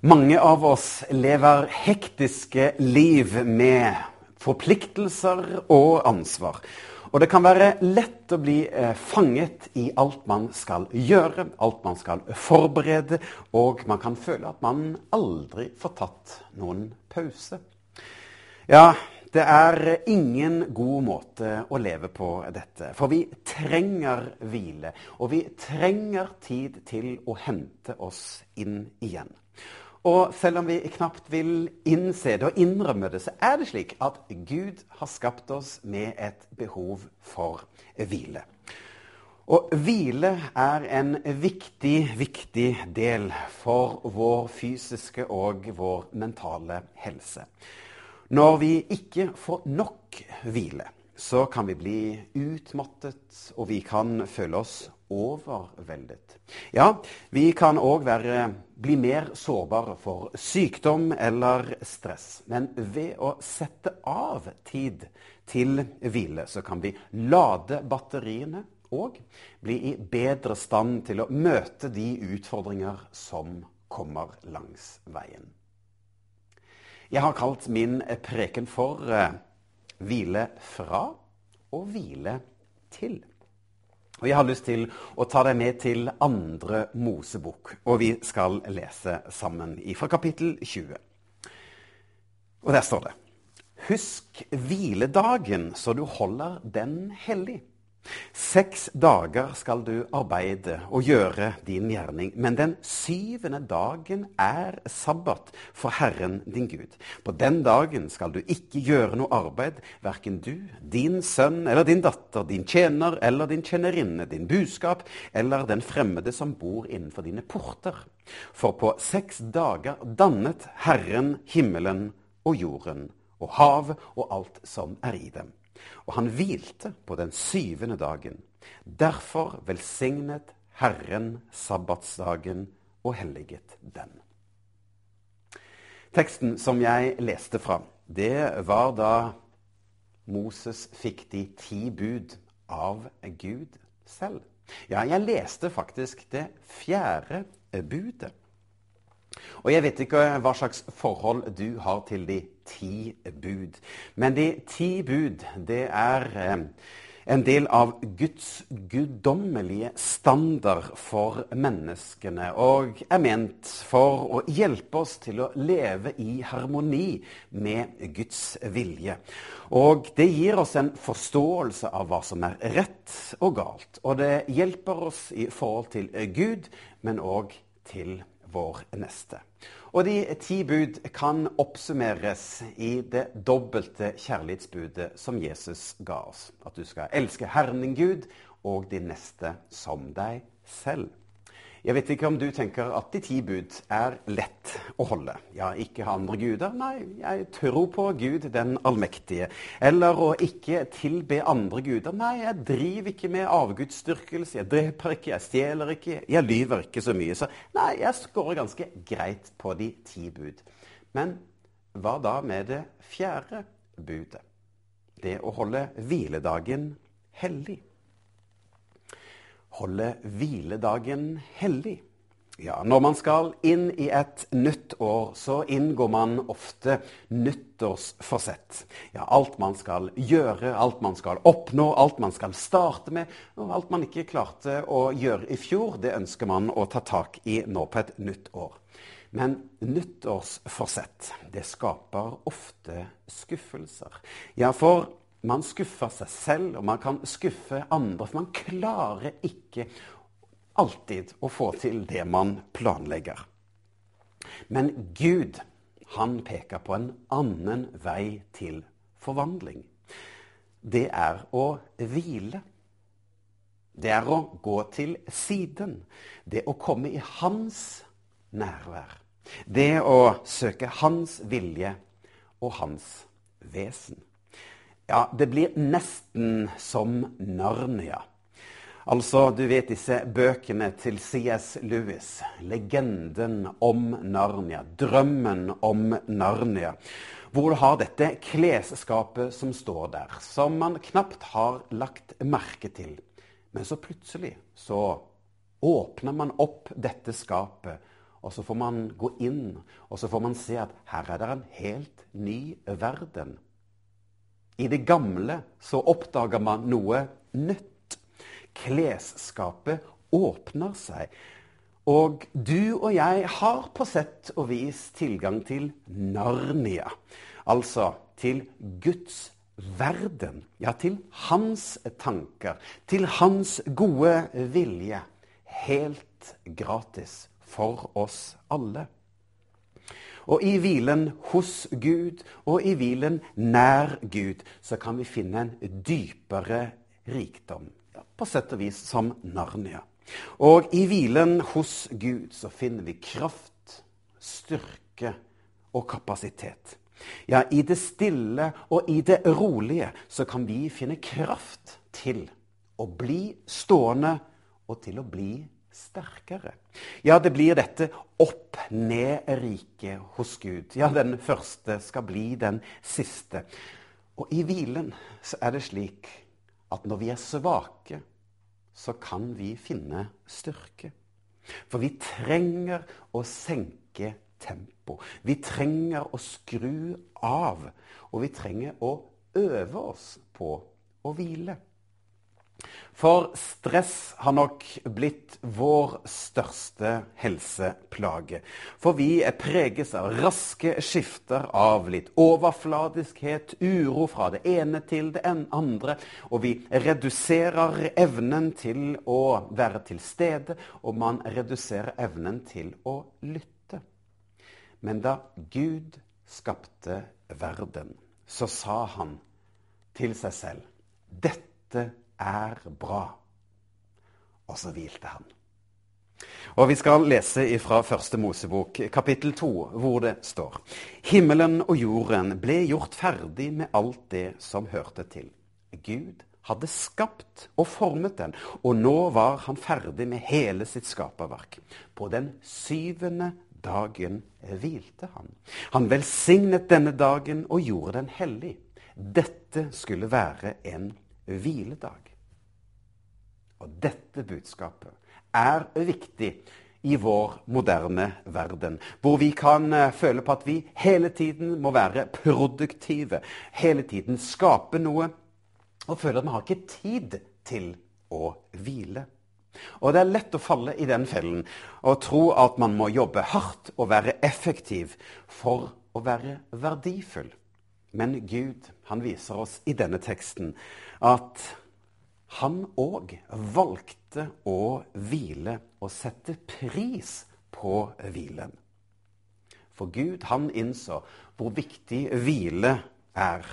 Mange av oss lever hektiske liv med forpliktelser og ansvar. Og det kan være lett å bli eh, fanget i alt man skal gjøre, alt man skal forberede, og man kan føle at man aldri får tatt noen pause. Ja, det er ingen god måte å leve på dette. For vi trenger hvile, og vi trenger tid til å hente oss inn igjen. Og selv om vi knapt vil innse det og innrømme det, så er det slik at Gud har skapt oss med et behov for hvile. Og hvile er en viktig, viktig del for vår fysiske og vår mentale helse. Når vi ikke får nok hvile, så kan vi bli utmattet, og vi kan føle oss overveldet. Ja, vi kan òg bli mer sårbare for sykdom eller stress. Men ved å sette av tid til hvile, så kan vi lade batteriene og bli i bedre stand til å møte de utfordringer som kommer langs veien. Jeg har kalt min preken for uh, 'Hvile fra og hvile til'. Og Jeg har lyst til å ta deg med til andre Mosebok, og vi skal lese sammen fra kapittel 20. Og der står det Husk hviledagen, så du holder den hellig. Seks dager skal du arbeide og gjøre din gjerning, men den syvende dagen er sabbat for Herren din Gud. På den dagen skal du ikke gjøre noe arbeid, verken du, din sønn eller din datter, din tjener eller din tjenerinne, din buskap eller den fremmede som bor innenfor dine porter. For på seks dager dannet Herren himmelen og jorden og hav og alt som er i dem og han hvilte på den syvende dagen. Derfor velsignet Herren sabbatsdagen og helliget den. Teksten som jeg leste fra, det var da Moses fikk de ti bud av Gud selv. Ja, jeg leste faktisk det fjerde budet. Og jeg vet ikke hva slags forhold du har til de ti bud. Men de ti bud, det er eh, en del av Guds guddommelige standard for menneskene, og er ment for å hjelpe oss til å leve i harmoni med Guds vilje. Og det gir oss en forståelse av hva som er rett og galt. Og det hjelper oss i forhold til Gud, men òg til vår neste. Og de ti bud kan oppsummeres i det dobbelte kjærlighetsbudet som Jesus ga oss. At du skal elske Herren din Gud og din neste som deg selv. Jeg vet ikke om du tenker at de ti bud er lett å holde. Ja, ikke ha andre guder. Nei, jeg tror på Gud den allmektige. Eller å ikke tilbe andre guder. Nei, jeg driver ikke med avgudsdyrkelse. Jeg dreper ikke, jeg stjeler ikke, jeg lyver ikke så mye. Så nei, jeg skårer ganske greit på de ti bud. Men hva da med det fjerde budet? Det å holde hviledagen hellig holde hviledagen hellig. Ja, Når man skal inn i et nytt år, så inngår man ofte nyttårsforsett. Ja, alt man skal gjøre, alt man skal oppnå, alt man skal starte med, og alt man ikke klarte å gjøre i fjor, det ønsker man å ta tak i nå på et nytt år. Men nyttårsforsett, det skaper ofte skuffelser. Ja, for man skuffer seg selv, og man kan skuffe andre. For man klarer ikke alltid å få til det man planlegger. Men Gud, han peker på en annen vei til forvandling. Det er å hvile. Det er å gå til siden. Det å komme i hans nærvær. Det å søke hans vilje og hans vesen. Ja, det blir nesten som Narnia. Altså, du vet disse bøkene til C.S. Lewis. Legenden om Narnia. Drømmen om Narnia. Hvor du har dette klesskapet som står der, som man knapt har lagt merke til. Men så plutselig så åpner man opp dette skapet, og så får man gå inn, og så får man se at her er det en helt ny verden. I det gamle så oppdager man noe nytt klesskapet åpner seg. Og du og jeg har på sett og vis tilgang til Narnia. Altså til Guds verden. Ja, til hans tanker. Til hans gode vilje. Helt gratis for oss alle. Og i hvilen hos Gud og i hvilen nær Gud så kan vi finne en dypere rikdom på sett og vis som Narnia. Og i hvilen hos Gud så finner vi kraft, styrke og kapasitet. Ja, i det stille og i det rolige så kan vi finne kraft til å bli stående og til å bli sterkere. Ja, det blir dette opp-ned-riket hos Gud. Ja, den første skal bli den siste. Og i hvilen så er det slik at når vi er svake, så kan vi finne styrke. For vi trenger å senke tempo. Vi trenger å skru av. Og vi trenger å øve oss på å hvile. For stress har nok blitt vår største helseplage. For vi preges av raske skifter av litt overfladiskhet, uro fra det ene til det andre. Og vi reduserer evnen til å være til stede, og man reduserer evnen til å lytte. Men da Gud skapte verden, så sa han til seg selv dette er er bra. Og så hvilte han. Og Vi skal lese fra Første Mosebok, kapittel 2, hvor det står Himmelen og jorden ble gjort ferdig med alt det som hørte til. Gud hadde skapt og formet den, og nå var han ferdig med hele sitt skaperverk. På den syvende dagen hvilte han. Han velsignet denne dagen og gjorde den hellig. Dette skulle være en hviledag. Og dette budskapet er viktig i vår moderne verden, hvor vi kan eh, føle på at vi hele tiden må være produktive, hele tiden skape noe, og føle at vi har ikke tid til å hvile. Og det er lett å falle i den fellen og tro at man må jobbe hardt og være effektiv for å være verdifull. Men Gud, han viser oss i denne teksten at han òg valgte å hvile og sette pris på hvilen. For Gud, han innså hvor viktig hvile er.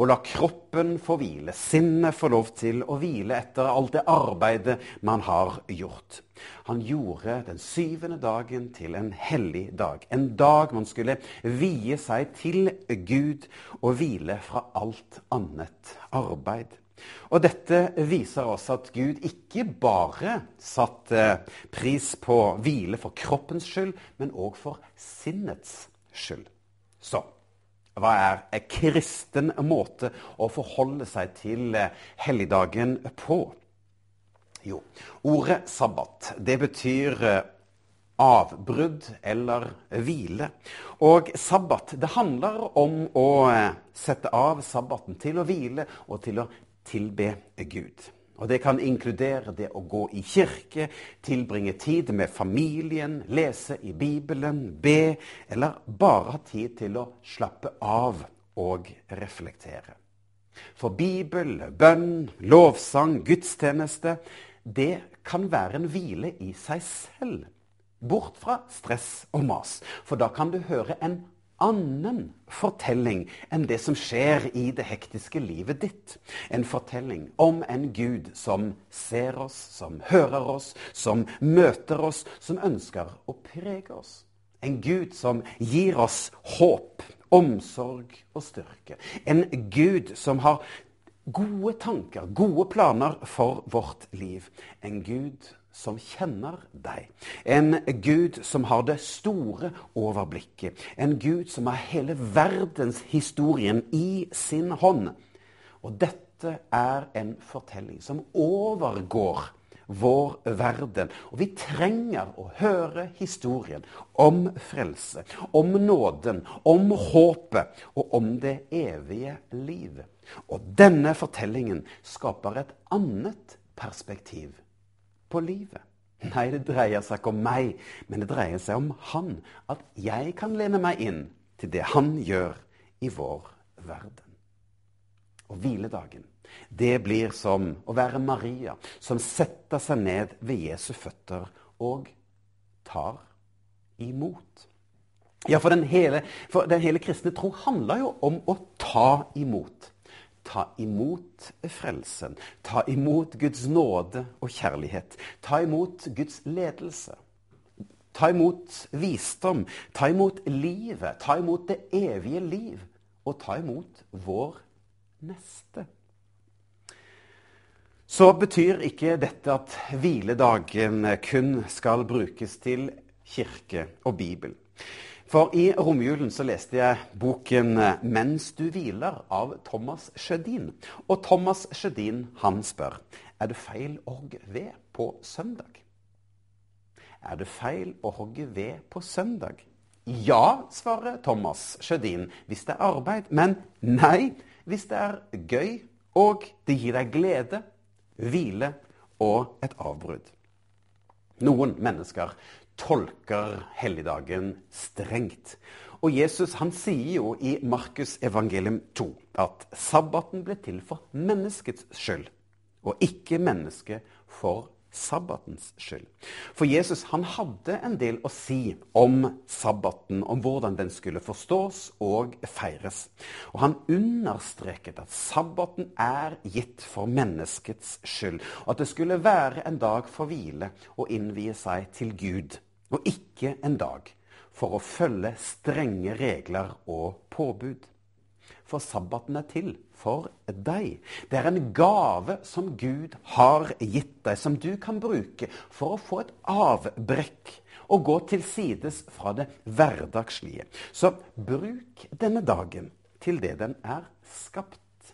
Å la kroppen få hvile, sinnet få lov til å hvile etter alt det arbeidet man har gjort. Han gjorde den syvende dagen til en hellig dag. En dag man skulle vie seg til Gud og hvile fra alt annet arbeid. Og dette viser oss at Gud ikke bare satte pris på hvile for kroppens skyld, men òg for sinnets skyld. Så hva er en kristen måte å forholde seg til helligdagen på? Jo, ordet sabbat, det betyr eh, avbrudd eller hvile. Og sabbat, det handler om å eh, sette av sabbaten til å hvile og til å tilbe Gud. Og Det kan inkludere det å gå i kirke, tilbringe tid med familien, lese i Bibelen, be, eller bare ha tid til å slappe av og reflektere. For Bibel, bønn, lovsang, gudstjeneste, det kan være en hvile i seg selv. Bort fra stress og mas. For da kan du høre en annen fortelling enn det som skjer i det hektiske livet ditt. En fortelling om en Gud som ser oss, som hører oss, som møter oss, som ønsker å prege oss. En Gud som gir oss håp omsorg og styrke. En Gud som har gode tanker, gode planer for vårt liv. En Gud som kjenner deg. En Gud som har det store overblikket. En Gud som har hele verdenshistorien i sin hånd. Og dette er en fortelling som overgår vår verden. Og vi trenger å høre historien om frelse, om nåden, om håpet og om det evige livet. Og denne fortellingen skaper et annet perspektiv på livet. Nei, det dreier seg ikke om meg, men det dreier seg om han. At jeg kan lene meg inn til det han gjør i vår verden. Og hviledagen, det blir som å være Maria, som setter seg ned ved Jesu føtter og tar imot. Ja, for den hele, for den hele kristne tro handler jo om å ta imot ta imot frelsen. Ta imot Guds nåde og kjærlighet. Ta imot Guds ledelse. Ta imot visdom. Ta imot livet. Ta imot det evige liv. Og ta imot vår neste. Så betyr ikke dette at hviledagen kun skal brukes til kirke og Bibel. For i romjulen så leste jeg boken 'Mens du hviler' av Thomas Sjødin. Og Thomas Sjødin han spør er det feil å hogge ved på søndag. Er det feil å hogge ved på søndag? Ja, svarer Thomas Sjødin hvis det er arbeid. Men nei hvis det er gøy, og det gir deg glede, hvile og et avbrudd. Noen mennesker tolker helligdagen strengt. Og Jesus han sier jo i Markus evangelium 2 at sabbaten ble til for menneskets skyld, og ikke mennesket for sabbatens skyld. For Jesus han hadde en del å si om sabbaten, om hvordan den skulle forstås og feires. Og han understreket at sabbaten er gitt for menneskets skyld, og at det skulle være en dag for hvile og innvie seg til Gud og ikke en dag for å følge strenge regler og påbud. For sabbaten er til for deg. Det er en gave som Gud har gitt deg, som du kan bruke for å få et avbrekk og gå til sides fra det hverdagslige. Så bruk denne dagen til det den er skapt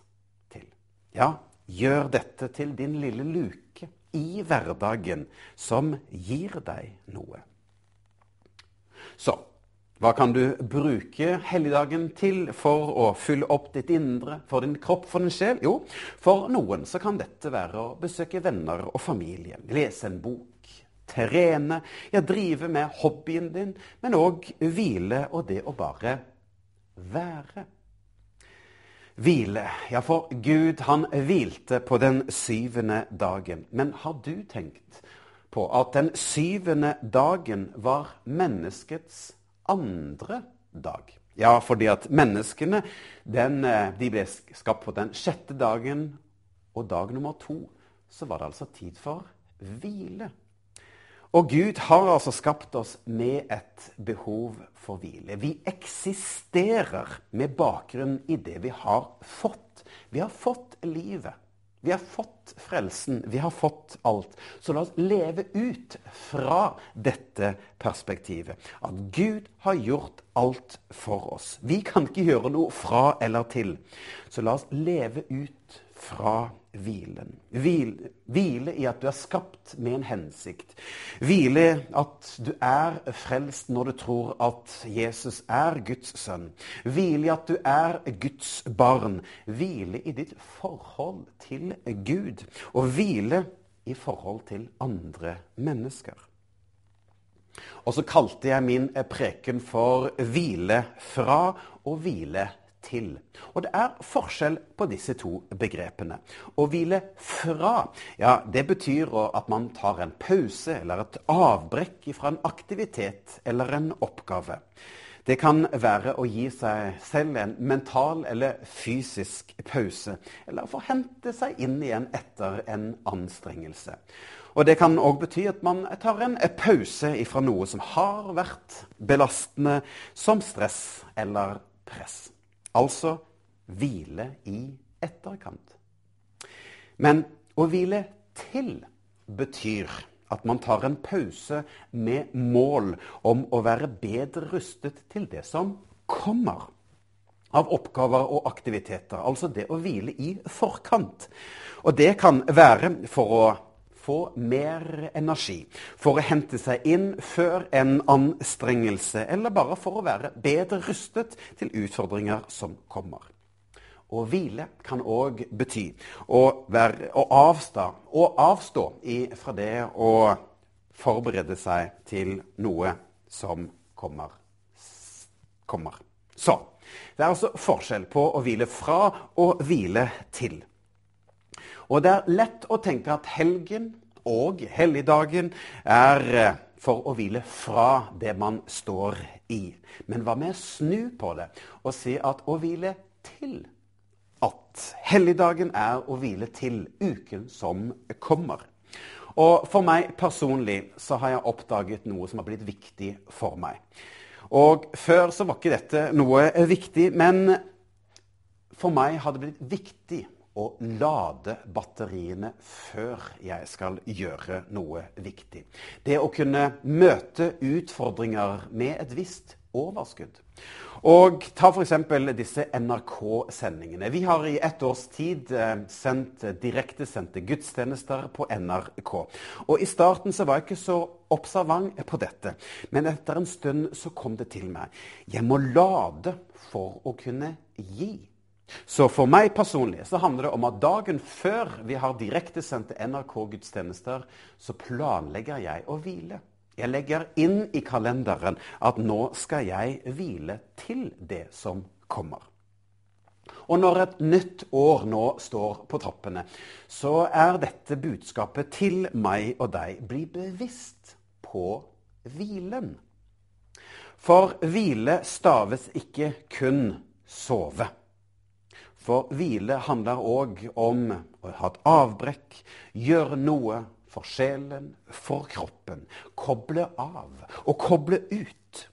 til. Ja, gjør dette til din lille luke i hverdagen som gir deg noe. Så hva kan du bruke helligdagen til for å fylle opp ditt indre, for din kropp, for din sjel? Jo, for noen så kan dette være å besøke venner og familie, lese en bok, trene, ja, drive med hobbyen din, men òg hvile og det å bare være. Hvile. Ja, for Gud, han hvilte på den syvende dagen. Men har du tenkt på at den syvende dagen var menneskets andre dag. Ja, fordi at menneskene den, eh, de ble skapt på den sjette dagen, og dag nummer to så var det altså tid for hvile. Og Gud har altså skapt oss med et behov for hvile. Vi eksisterer med bakgrunn i det vi har fått. Vi har fått livet. Vi har fått frelsen, vi har fått alt. Så la oss leve ut fra dette perspektivet. At Gud har gjort alt for oss. Vi kan ikke gjøre noe fra eller til. Så la oss leve ut fra hvilen. Hvile, hvile, i at du er skapt med en hensikt. Hvile at du er frelst når du tror at Jesus er Guds sønn. Hvile i at du er Guds barn. Hvile i ditt forhold til Gud. Og hvile i forhold til andre mennesker. Og så kalte jeg min preken for 'hvile fra' og 'hvile til. Og det er forskjell på disse to begrepene. Å hvile fra, ja, det betyr at man tar en pause eller et avbrekk fra en aktivitet eller en oppgave. Det kan være å gi seg selv en mental eller fysisk pause, eller få hente seg inn igjen etter en anstrengelse. Og Det kan òg bety at man tar en pause fra noe som har vært belastende, som stress eller press. Altså hvile i etterkant. Men å hvile til betyr at man tar en pause med mål om å være bedre rustet til det som kommer av oppgaver og aktiviteter. Altså det å hvile i forkant. Og det kan være for å få mer energi, for å hente seg inn før en anstrengelse, eller bare for å være bedre rustet til utfordringer som kommer. Å hvile kan òg bety å, være, å avstå, å avstå fra det å forberede seg til noe som kommer. kommer. Så det er altså forskjell på å hvile fra og hvile til. Og det er lett å tenke at helgen og helligdagen er eh, for å hvile fra det man står i. Men hva med å snu på det og si at å hvile til at helligdagen er å hvile til uken som kommer. Og for meg personlig så har jeg oppdaget noe som har blitt viktig for meg. Og før så var ikke dette noe viktig, men for meg har det blitt viktig å lade batteriene før jeg skal gjøre noe viktig. Det å kunne møte utfordringer med et visst overskudd. Og ta f.eks. disse NRK-sendingene. Vi har i ett års tid eh, sendt eh, direktesendte gudstjenester på NRK. Og I starten så var jeg ikke så observant på dette, men etter en stund så kom det til meg. Jeg må lade for å kunne gi. Så for meg personlig så handler det om at dagen før vi har direktesendte NRK-gudstjenester, så planlegger jeg å hvile. Jeg legger inn i kalenderen at nå skal jeg hvile til det som kommer. Og når et nytt år nå står på trappene, så er dette budskapet til meg og deg. Bli bevisst på hvilen. For hvile staves ikke kun sove. For hvile handler òg om å ha et avbrekk, gjøre noe for sjelen, for kroppen. Koble av og koble ut.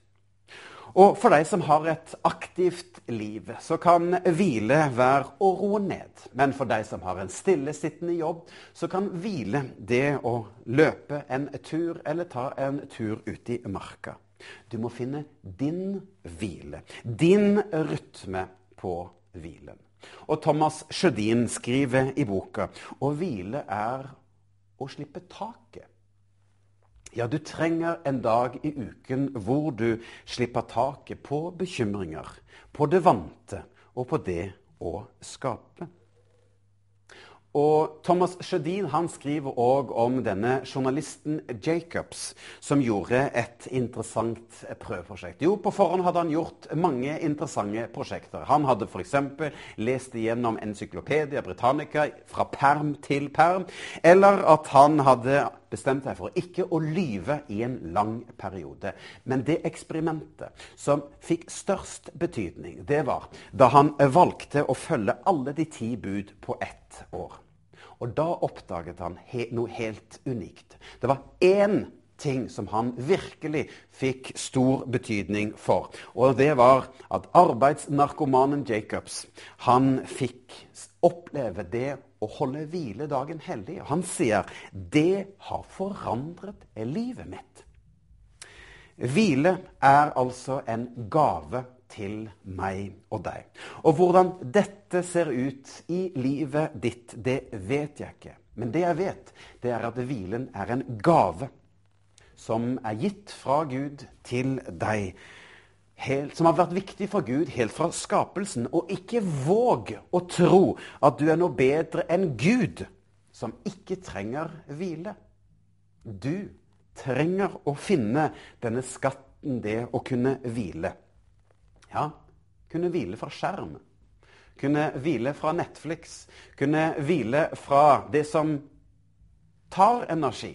Og for deg som har et aktivt liv, så kan hvile være å roe ned. Men for deg som har en stillesittende jobb, så kan hvile det å løpe en tur eller ta en tur ut i marka. Du må finne din hvile, din rytme på hvilen. Og Thomas Sjødin skriver i boka å hvile er å slippe taket. Ja, du trenger en dag i uken hvor du slipper taket på bekymringer, på det vante og på det å skape. Og Thomas Sjødin han skriver òg om denne journalisten Jacobs, som gjorde et interessant prøveprosjekt. Jo, på forhånd hadde han gjort mange interessante prosjekter. Han hadde f.eks. lest igjennom Encyklopedia Britannica fra perm til perm. Eller at han hadde bestemt seg for ikke å lyve i en lang periode. Men det eksperimentet som fikk størst betydning, det var da han valgte å følge alle de ti bud på ett år. Og da oppdaget han he noe helt unikt. Det var én ting som han virkelig fikk stor betydning for. Og det var at arbeidsnarkomanen Jacobs han fikk oppleve det å holde hviledagen hellig. Han sier det har forandret livet mitt. Hvile er altså en gave til meg og deg. Og hvordan dette ser ut i livet ditt, det vet jeg ikke. Men det jeg vet, det er at hvilen er en gave som er gitt fra Gud til deg. Helt, som har vært viktig for Gud helt fra skapelsen. Og ikke våg å tro at du er noe bedre enn Gud, som ikke trenger hvile. Du trenger å finne denne skatten, det å kunne hvile. Ja, kunne hvile fra skjerm. Kunne hvile fra Netflix. Kunne hvile fra det som tar energi,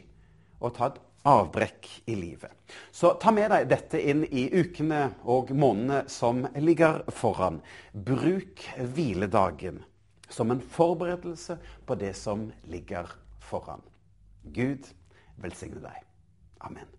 og ta et avbrekk i livet. Så ta med deg dette inn i ukene og månedene som ligger foran. Bruk hviledagen som en forberedelse på det som ligger foran. Gud velsigne deg. Amen.